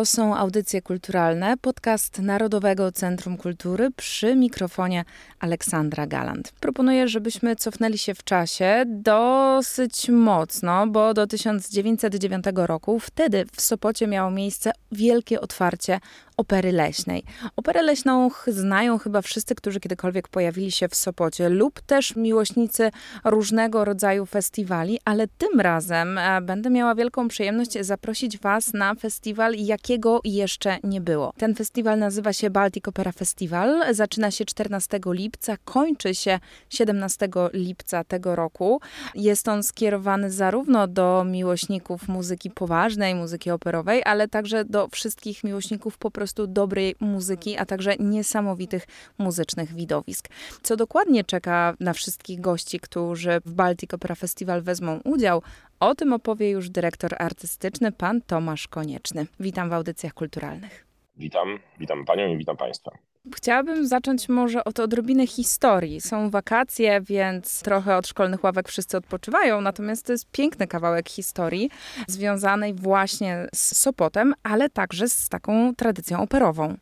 To są audycje kulturalne, podcast Narodowego Centrum Kultury przy mikrofonie Aleksandra Galant. Proponuję, żebyśmy cofnęli się w czasie dosyć mocno, bo do 1909 roku wtedy w Sopocie miało miejsce wielkie otwarcie opery leśnej. Operę leśną znają chyba wszyscy, którzy kiedykolwiek pojawili się w Sopocie, lub też miłośnicy różnego rodzaju festiwali, ale tym razem e, będę miała wielką przyjemność zaprosić Was na festiwal, jakiego jeszcze nie było. Ten festiwal nazywa się Baltic Opera Festival. Zaczyna się 14 lipca, kończy się 17 lipca tego roku. Jest on skierowany zarówno do miłośników muzyki poważnej, muzyki operowej, ale także do wszystkich miłośników po prostu dobrej muzyki, a także niesamowitych muzycznych widowisk. Co dokładnie czeka na wszystkich gości, którzy w Baltic Opera Festival wezmą udział, o tym opowie już dyrektor artystyczny, pan Tomasz Konieczny. Witam w audycjach kulturalnych. Witam, witam panią i witam państwa. Chciałabym zacząć może od odrobiny historii. Są wakacje, więc trochę od szkolnych ławek wszyscy odpoczywają, natomiast to jest piękny kawałek historii związanej właśnie z Sopotem, ale także z taką tradycją operową.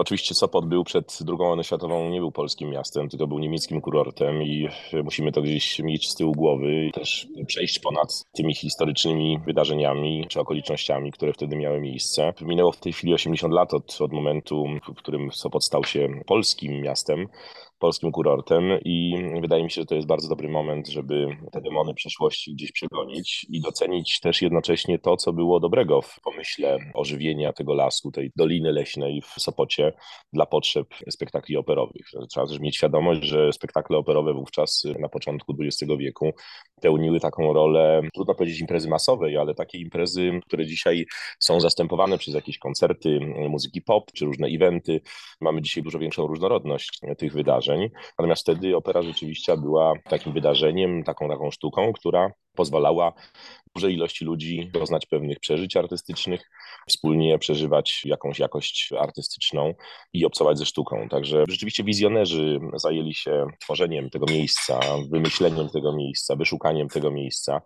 Oczywiście Sopot był przed II wojną światową, nie był polskim miastem, tylko był niemieckim kurortem i musimy to gdzieś mieć z tyłu głowy też przejść ponad tymi historycznymi wydarzeniami czy okolicznościami, które wtedy miały miejsce. Minęło w tej chwili 80 lat od, od momentu, w którym Sopot stał się polskim miastem polskim kurortem i wydaje mi się, że to jest bardzo dobry moment, żeby te demony przeszłości gdzieś przegonić i docenić też jednocześnie to, co było dobrego w pomyśle ożywienia tego lasu, tej doliny leśnej w Sopocie dla potrzeb spektakli operowych. Trzeba też mieć świadomość, że spektakle operowe wówczas na początku XX wieku pełniły taką rolę, trudno powiedzieć imprezy masowej, ale takie imprezy, które dzisiaj są zastępowane przez jakieś koncerty muzyki pop czy różne eventy. Mamy dzisiaj dużo większą różnorodność tych wydarzeń wydarzeń. Natomiast wtedy opera rzeczywiście była takim wydarzeniem, taką taką sztuką, która pozwalała dużej ilości ludzi doznać pewnych przeżyć artystycznych, wspólnie przeżywać jakąś jakość artystyczną i obcować ze sztuką. Także rzeczywiście wizjonerzy zajęli się tworzeniem tego miejsca, wymyśleniem tego miejsca, wyszukaniem tego miejsca.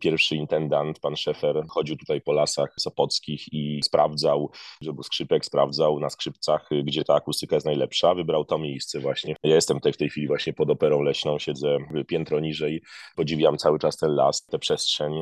Pierwszy intendant, pan Szefer, chodził tutaj po lasach sopockich i sprawdzał, że był skrzypek, sprawdzał na skrzypcach, gdzie ta akustyka jest najlepsza. Wybrał to miejsce właśnie. Ja jestem tutaj w tej chwili właśnie pod operą leśną, siedzę piętro niżej, podziwiam cały czas ten las, tę przestrzeń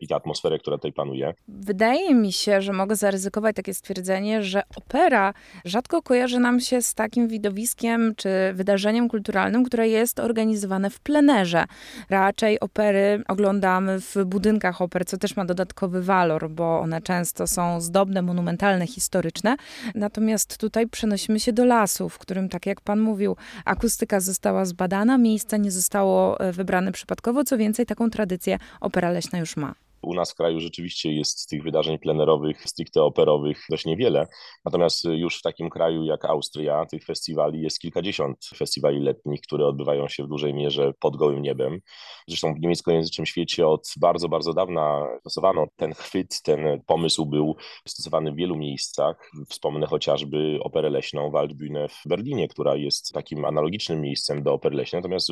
i tę atmosferę, która tutaj panuje. Wydaje mi się, że mogę zaryzykować takie stwierdzenie, że opera rzadko kojarzy nam się z takim widowiskiem czy wydarzeniem kulturalnym, które jest organizowane w plenerze. Raczej opery oglądamy w budynkach oper, co też ma dodatkowy walor, bo one często są zdobne, monumentalne, historyczne. Natomiast tutaj przenosimy się do lasu, w którym, tak jak pan mówił, akustyka została zbadana, miejsce nie zostało e, wybrane przypadkowo, co więcej, taką tradycję opera leśna już ma. U nas w kraju rzeczywiście jest tych wydarzeń plenerowych, stricte operowych dość niewiele. Natomiast już w takim kraju jak Austria tych festiwali jest kilkadziesiąt festiwali letnich, które odbywają się w dużej mierze pod gołym niebem. Zresztą w niemieckojęzycznym świecie od bardzo, bardzo dawna stosowano ten chwyt, ten pomysł był stosowany w wielu miejscach. Wspomnę chociażby operę leśną Waldbühne w Berlinie, która jest takim analogicznym miejscem do opery leśnej, natomiast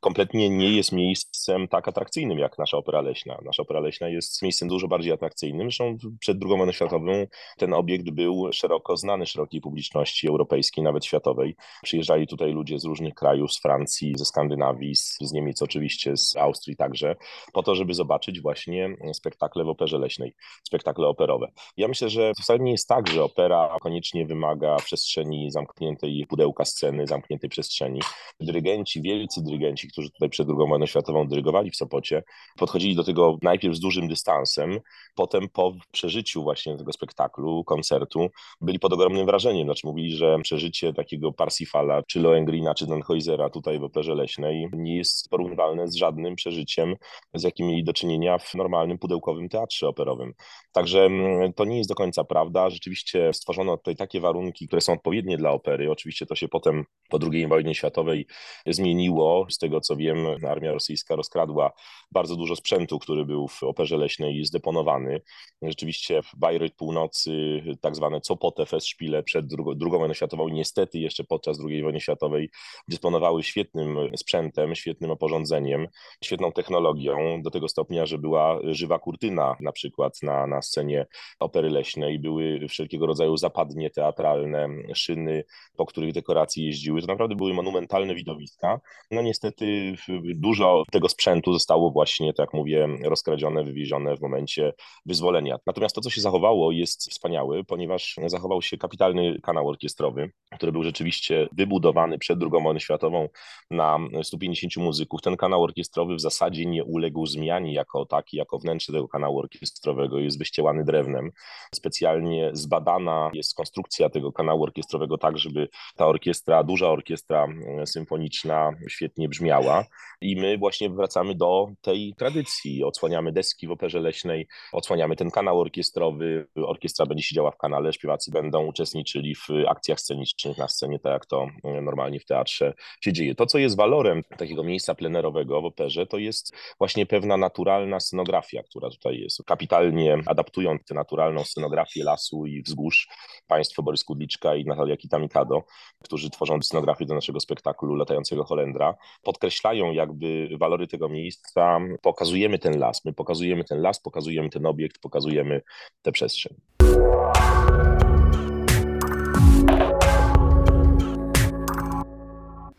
kompletnie nie jest miejscem tak atrakcyjnym jak nasza opera leśna. Nasza opera leśna jest miejscem dużo bardziej atrakcyjnym. Zresztą przed II wojną światową ten obiekt był szeroko znany szerokiej publiczności europejskiej, nawet światowej. Przyjeżdżali tutaj ludzie z różnych krajów, z Francji, ze Skandynawii, z Niemiec oczywiście, z Austrii także, po to, żeby zobaczyć właśnie spektakle w operze leśnej, spektakle operowe. Ja myślę, że wcale nie jest tak, że opera koniecznie wymaga przestrzeni zamkniętej, pudełka sceny, zamkniętej przestrzeni. Dyrygenci, wielcy dyrygenci, którzy tutaj przed II wojną światową dyrygowali w Sopocie, podchodzili do tego najpierw z dużym dużym dystansem. Potem po przeżyciu właśnie tego spektaklu, koncertu, byli pod ogromnym wrażeniem. Znaczy mówili, że przeżycie takiego Parsifala, czy Lohengrina, czy Tannhäusera tutaj w Operze Leśnej nie jest porównywalne z żadnym przeżyciem, z jakim mieli do czynienia w normalnym pudełkowym teatrze operowym. Także mm, to nie jest do końca prawda. Rzeczywiście stworzono tutaj takie warunki, które są odpowiednie dla opery. Oczywiście to się potem po II wojnie światowej zmieniło. Z tego co wiem, armia rosyjska rozkradła bardzo dużo sprzętu, który był w operze Operze Leśnej zdeponowany. Rzeczywiście Bayreuth Północy, tak zwane Copote Festspiele przed II wojną światową niestety jeszcze podczas II wojny światowej dysponowały świetnym sprzętem, świetnym oporządzeniem, świetną technologią, do tego stopnia, że była żywa kurtyna na przykład na, na scenie Opery Leśnej, były wszelkiego rodzaju zapadnie teatralne, szyny, po których dekoracje jeździły. To naprawdę były monumentalne widowiska. No niestety dużo tego sprzętu zostało właśnie, tak mówię, rozkradzione, wywiezione w momencie wyzwolenia. Natomiast to, co się zachowało, jest wspaniałe, ponieważ zachował się kapitalny kanał orkiestrowy, który był rzeczywiście wybudowany przed II wojną światową na 150 muzyków. Ten kanał orkiestrowy w zasadzie nie uległ zmianie jako taki, jako wnętrze tego kanału orkiestrowego jest wyścielany drewnem. Specjalnie zbadana jest konstrukcja tego kanału orkiestrowego tak, żeby ta orkiestra, duża orkiestra symfoniczna świetnie brzmiała. I my właśnie wracamy do tej tradycji. Odsłaniamy deski w operze leśnej, odsłaniamy ten kanał orkiestrowy. Orkiestra będzie siedziała w kanale, śpiewacy będą uczestniczyli w akcjach scenicznych na scenie, tak jak to normalnie w teatrze się dzieje. To, co jest walorem takiego miejsca plenerowego w operze, to jest właśnie pewna naturalna scenografia, która tutaj jest. Kapitalnie adaptując tę naturalną scenografię lasu i wzgórz, państwo Borys Kudliczka i Natalia Kitamikado, którzy tworzą scenografię do naszego spektaklu Latającego Holendra, podkreślają jakby walory tego miejsca. Pokazujemy ten las, my pokazujemy ten las, pokazujemy ten obiekt, pokazujemy tę przestrzeń.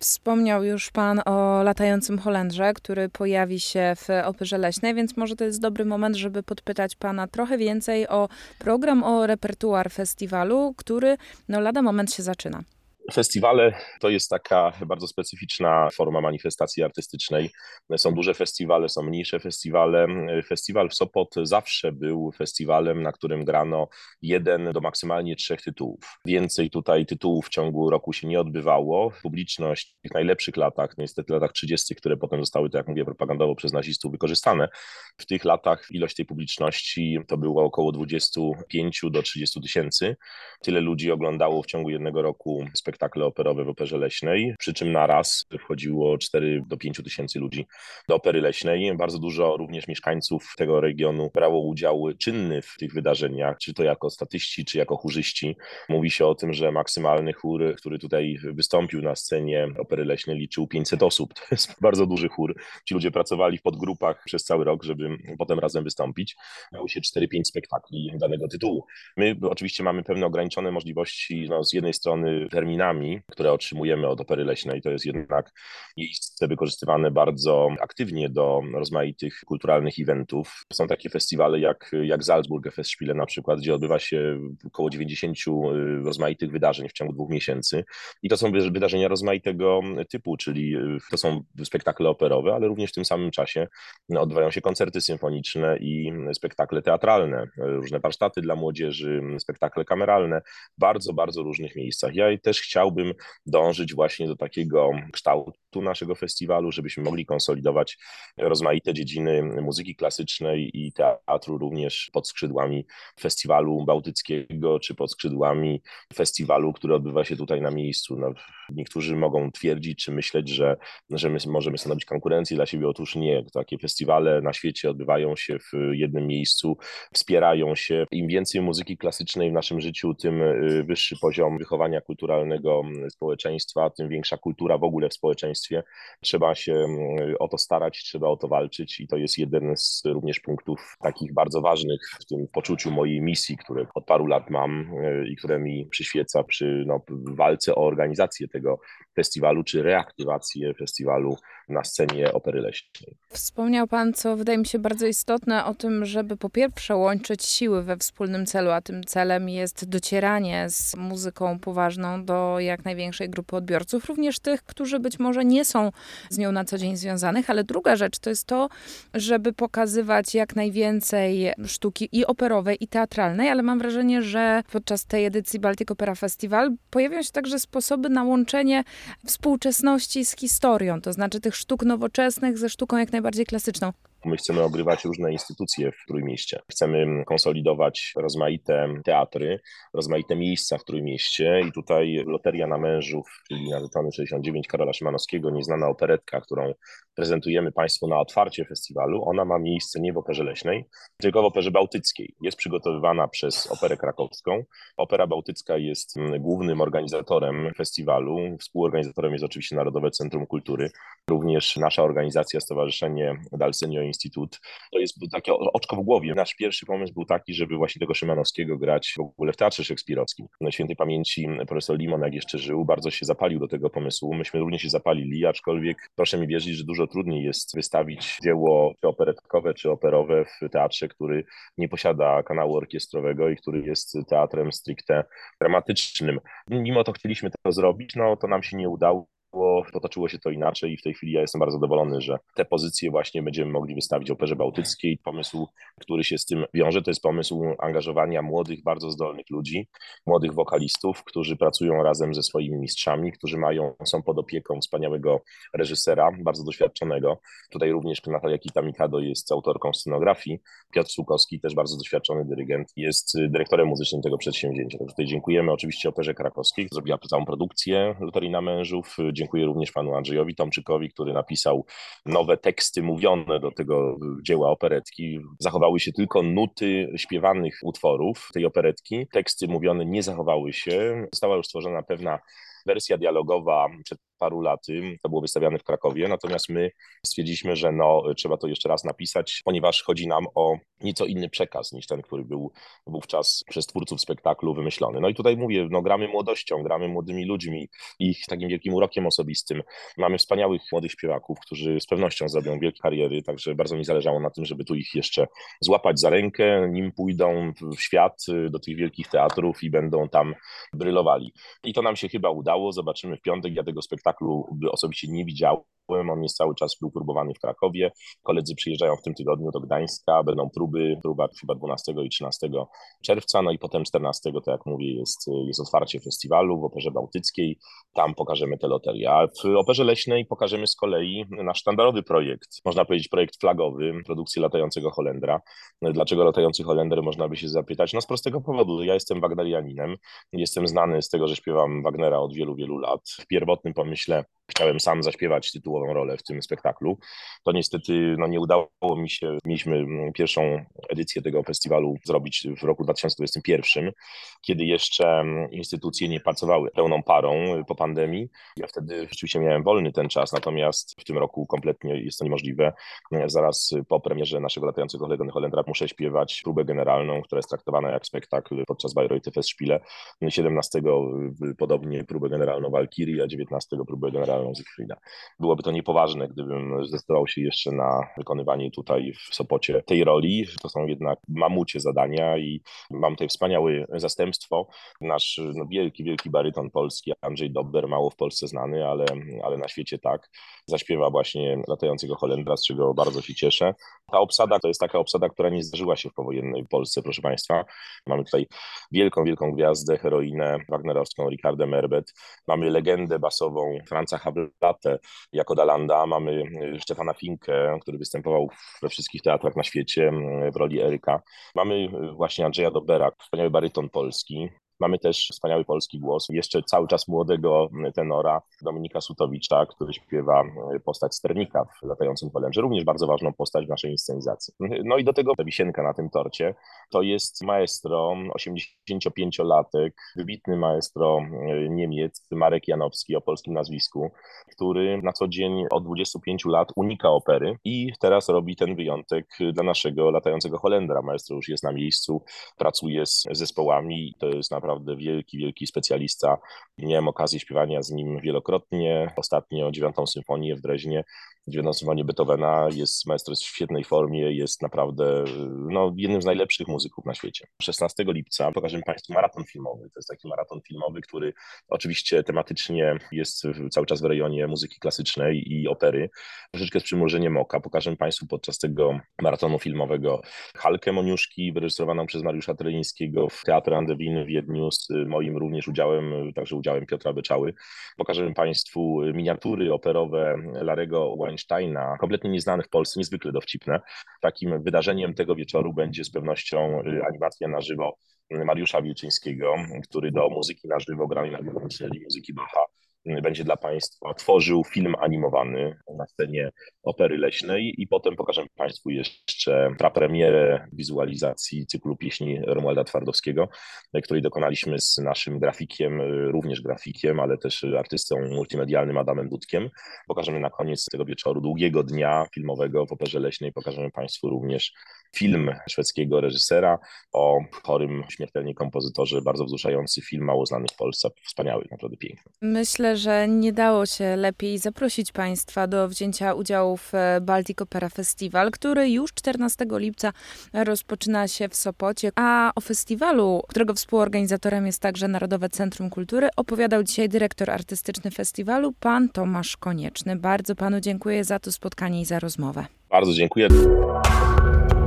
Wspomniał już Pan o latającym Holendrze, który pojawi się w Operze Leśnej, więc może to jest dobry moment, żeby podpytać Pana trochę więcej o program, o repertuar festiwalu, który no lada moment się zaczyna. Festiwale to jest taka bardzo specyficzna forma manifestacji artystycznej. Są duże festiwale, są mniejsze festiwale. Festiwal w Sopot zawsze był festiwalem, na którym grano jeden do maksymalnie trzech tytułów. Więcej tutaj tytułów w ciągu roku się nie odbywało. Publiczność w tych najlepszych latach, niestety latach 30., które potem zostały, tak jak mówię, propagandowo przez nazistów wykorzystane, w tych latach ilość tej publiczności to było około 25 do 30 tysięcy. Tyle ludzi oglądało w ciągu jednego roku spektakl spektakle operowe w Operze Leśnej, przy czym na raz wchodziło 4 do 5 tysięcy ludzi do Opery Leśnej. Bardzo dużo również mieszkańców tego regionu brało udział czynny w tych wydarzeniach, czy to jako statyści, czy jako chórzyści. Mówi się o tym, że maksymalny chór, który tutaj wystąpił na scenie Opery Leśnej liczył 500 osób. To jest bardzo duży chór. Ci ludzie pracowali w podgrupach przez cały rok, żeby potem razem wystąpić. Miało się 4-5 spektakli danego tytułu. My oczywiście mamy pewne ograniczone możliwości, no, z jednej strony terminalne, które otrzymujemy od Opery Leśnej. To jest jednak miejsce wykorzystywane bardzo aktywnie do rozmaitych kulturalnych eventów. Są takie festiwale jak, jak Salzburg Festspiele na przykład, gdzie odbywa się około 90 y, rozmaitych wydarzeń w ciągu dwóch miesięcy. I to są wydarzenia rozmaitego typu, czyli y, to są spektakle operowe, ale również w tym samym czasie odbywają się koncerty symfoniczne i spektakle teatralne, różne warsztaty dla młodzieży, spektakle kameralne bardzo, bardzo różnych miejscach. Ja też chciałbym dążyć właśnie do takiego kształtu naszego festiwalu, żebyśmy mogli konsolidować rozmaite dziedziny muzyki klasycznej i teatru również pod skrzydłami festiwalu bałtyckiego, czy pod skrzydłami festiwalu, który odbywa się tutaj na miejscu. No, niektórzy mogą twierdzić, czy myśleć, że, że my możemy stanowić konkurencję dla siebie. Otóż nie. Takie festiwale na świecie odbywają się w jednym miejscu, wspierają się. Im więcej muzyki klasycznej w naszym życiu, tym y, wyższy poziom wychowania kulturalnego Mm, społeczeństwa, tym większa kultura w ogóle w społeczeństwie. Trzeba się mm, o to starać, trzeba o to walczyć i to jest jeden z również punktów takich bardzo ważnych w tym poczuciu mojej misji, które od paru lat mam y, i które mi przyświeca przy no, walce o organizację tego festiwalu, czy reaktywację festiwalu na scenie Opery Leśnej. Wspomniał Pan, co wydaje mi się bardzo istotne, o tym, żeby po pierwsze łączyć siły we wspólnym celu, a tym celem jest docieranie z muzyką poważną do jak największej grupy odbiorców, również tych, którzy być może nie są z nią na co dzień związanych, ale druga rzecz to jest to, żeby pokazywać jak najwięcej sztuki i operowej, i teatralnej, ale mam wrażenie, że podczas tej edycji Baltic Opera Festival pojawią się także sposoby na łączenie współczesności z historią, to znaczy tych sztuk nowoczesnych ze sztuką jak najbardziej klasyczną. My chcemy ogrywać różne instytucje w Trójmieście. Chcemy konsolidować rozmaite teatry, rozmaite miejsca w Trójmieście i tutaj Loteria na Mężów, czyli narzeczony 69 Karola Szymanowskiego, nieznana operetka, którą prezentujemy Państwu na otwarcie festiwalu, ona ma miejsce nie w Operze Leśnej, tylko w Operze Bałtyckiej. Jest przygotowywana przez Operę Krakowską. Opera Bałtycka jest mm, głównym organizatorem festiwalu. Współorganizatorem jest oczywiście Narodowe Centrum Kultury, również nasza organizacja, Stowarzyszenie Dalsenio Instytut. To jest takie oczko w głowie. Nasz pierwszy pomysł był taki, żeby właśnie tego Szymanowskiego grać w ogóle w Teatrze Szekspirowskim. Na świętej pamięci profesor Limon, jak jeszcze żył, bardzo się zapalił do tego pomysłu. Myśmy również się zapalili, aczkolwiek proszę mi wierzyć, że dużo trudniej jest wystawić dzieło czy operetkowe, czy operowe w teatrze, który nie posiada kanału orkiestrowego i który jest teatrem stricte dramatycznym. Mimo to chcieliśmy to zrobić, no to nam się nie udało potoczyło się to inaczej i w tej chwili ja jestem bardzo zadowolony, że te pozycje właśnie będziemy mogli wystawić Operze Bałtyckiej. Pomysł, który się z tym wiąże, to jest pomysł angażowania młodych, bardzo zdolnych ludzi, młodych wokalistów, którzy pracują razem ze swoimi mistrzami, którzy mają, są pod opieką wspaniałego reżysera, bardzo doświadczonego. Tutaj również Natalia Kita-Mikado jest autorką scenografii. Piotr Słukowski, też bardzo doświadczony dyrygent, jest dyrektorem muzycznym tego przedsięwzięcia. Także tutaj dziękujemy oczywiście Operze Krakowskiej, zrobiła całą produkcję Lotarina Mężów. Dziękuję również panu Andrzejowi Tomczykowi, który napisał nowe teksty mówione do tego dzieła operetki. Zachowały się tylko nuty śpiewanych utworów tej operetki. Teksty mówione nie zachowały się. Została już stworzona pewna wersja dialogowa przed paru laty, to było wystawiane w Krakowie, natomiast my stwierdziliśmy, że no, trzeba to jeszcze raz napisać, ponieważ chodzi nam o nieco inny przekaz niż ten, który był wówczas przez twórców spektaklu wymyślony. No i tutaj mówię, no gramy młodością, gramy młodymi ludźmi, ich takim wielkim urokiem osobistym. Mamy wspaniałych młodych śpiewaków, którzy z pewnością zrobią wielkie kariery, także bardzo mi zależało na tym, żeby tu ich jeszcze złapać za rękę, nim pójdą w świat, do tych wielkich teatrów i będą tam brylowali. I to nam się chyba udało, zobaczymy w piątek, ja tego spektaklu osobiście nie widziałem, on jest cały czas próbowany w Krakowie. Koledzy przyjeżdżają w tym tygodniu do Gdańska, będą próby, próba chyba 12 i 13 czerwca, no i potem 14, tak jak mówię, jest, jest otwarcie festiwalu w Operze Bałtyckiej. Tam pokażemy te loterie. A w Operze Leśnej pokażemy z kolei nasz sztandarowy projekt, można powiedzieć projekt flagowy, produkcji Latającego Holendra. Dlaczego Latający Holender, można by się zapytać? No z prostego powodu. Ja jestem wagnerianinem, jestem znany z tego, że śpiewam Wagnera od wielu, wielu lat. W pierwotnym pomyśle Chciałem sam zaśpiewać tytułową rolę w tym spektaklu. To niestety no, nie udało mi się. Mieliśmy mm, pierwszą edycję tego festiwalu zrobić w roku 2021, kiedy jeszcze mm, instytucje nie pracowały pełną parą po pandemii. Ja wtedy rzeczywiście miałem wolny ten czas, natomiast w tym roku kompletnie jest to niemożliwe. Zaraz po premierze naszego latającego Holendra muszę śpiewać próbę generalną, która jest traktowana jak spektakl podczas Bayreuth Festspiele. 17 podobnie próbę generalną Walkirii, a 19 próbę generalną Byłoby to niepoważne, gdybym zdecydował się jeszcze na wykonywanie tutaj w Sopocie tej roli. To są jednak mamucie zadania i mam tutaj wspaniałe zastępstwo. Nasz no, wielki, wielki baryton polski, Andrzej Dobber, mało w Polsce znany, ale, ale na świecie tak, zaśpiewa właśnie latającego Holendra, z czego bardzo się cieszę. Ta obsada to jest taka obsada, która nie zdarzyła się w powojennej Polsce, proszę Państwa. Mamy tutaj wielką, wielką gwiazdę, heroinę wagnerowską, Ricardę Merbet. Mamy legendę basową Franca Hablatę jako Dalanda. Mamy Stefana Finkę, który występował we wszystkich teatrach na świecie w roli Eryka. Mamy właśnie Andrzeja Dobera, wspaniały baryton polski. Mamy też wspaniały polski głos, jeszcze cały czas młodego tenora Dominika Sutowicza, który śpiewa postać sternika w Latającym Holendrze, również bardzo ważną postać w naszej inscenizacji. No i do tego wisienka na tym torcie to jest maestro, 85-latek, wybitny maestro Niemiec, Marek Janowski o polskim nazwisku, który na co dzień od 25 lat unika opery i teraz robi ten wyjątek dla naszego Latającego Holendra. Maestro już jest na miejscu, pracuje z zespołami, to jest naprawdę naprawdę wielki, wielki specjalista. Miałem okazję śpiewania z nim wielokrotnie. Ostatnio dziewiątą symfonię w Dreźnie, dziewiątą symfonię Beethovena. Jest maestro w świetnej formie, jest naprawdę no, jednym z najlepszych muzyków na świecie. 16 lipca pokażemy Państwu maraton filmowy. To jest taki maraton filmowy, który oczywiście tematycznie jest cały czas w rejonie muzyki klasycznej i opery. Troszeczkę z przymrużeniem oka. Pokażemy Państwu podczas tego maratonu filmowego Halkę Moniuszki, wyrejestrowaną przez Mariusza Trelińskiego w Teatrze Andewin w Wiedniu z moim również udziałem, także udziałem Piotra Byczały. Pokażemy Państwu miniatury operowe Larego Weinsteina, kompletnie nieznane w Polsce, niezwykle dowcipne. Takim wydarzeniem tego wieczoru będzie z pewnością animacja na żywo Mariusza Wilczyńskiego, który do muzyki na żywo grał na wiolonczeli muzyki Bacha będzie dla Państwa tworzył film animowany na scenie Opery Leśnej i potem pokażemy Państwu jeszcze prapremierę wizualizacji cyklu pieśni Romualda Twardowskiego, której dokonaliśmy z naszym grafikiem, również grafikiem, ale też artystą multimedialnym Adamem Budkiem. Pokażemy na koniec tego wieczoru, długiego dnia filmowego w Operze Leśnej, pokażemy Państwu również film szwedzkiego reżysera o chorym śmiertelnie kompozytorze, bardzo wzruszający film, mało znany w Polsce, wspaniały, naprawdę piękny. Myślę, że nie dało się lepiej zaprosić Państwa do wzięcia udziału w e, Baltic Opera Festival, który już 14 lipca rozpoczyna się w Sopocie, a o festiwalu, którego współorganizatorem jest także Narodowe Centrum Kultury, opowiadał dzisiaj dyrektor artystyczny festiwalu, pan Tomasz Konieczny. Bardzo panu dziękuję za to spotkanie i za rozmowę. Bardzo dziękuję.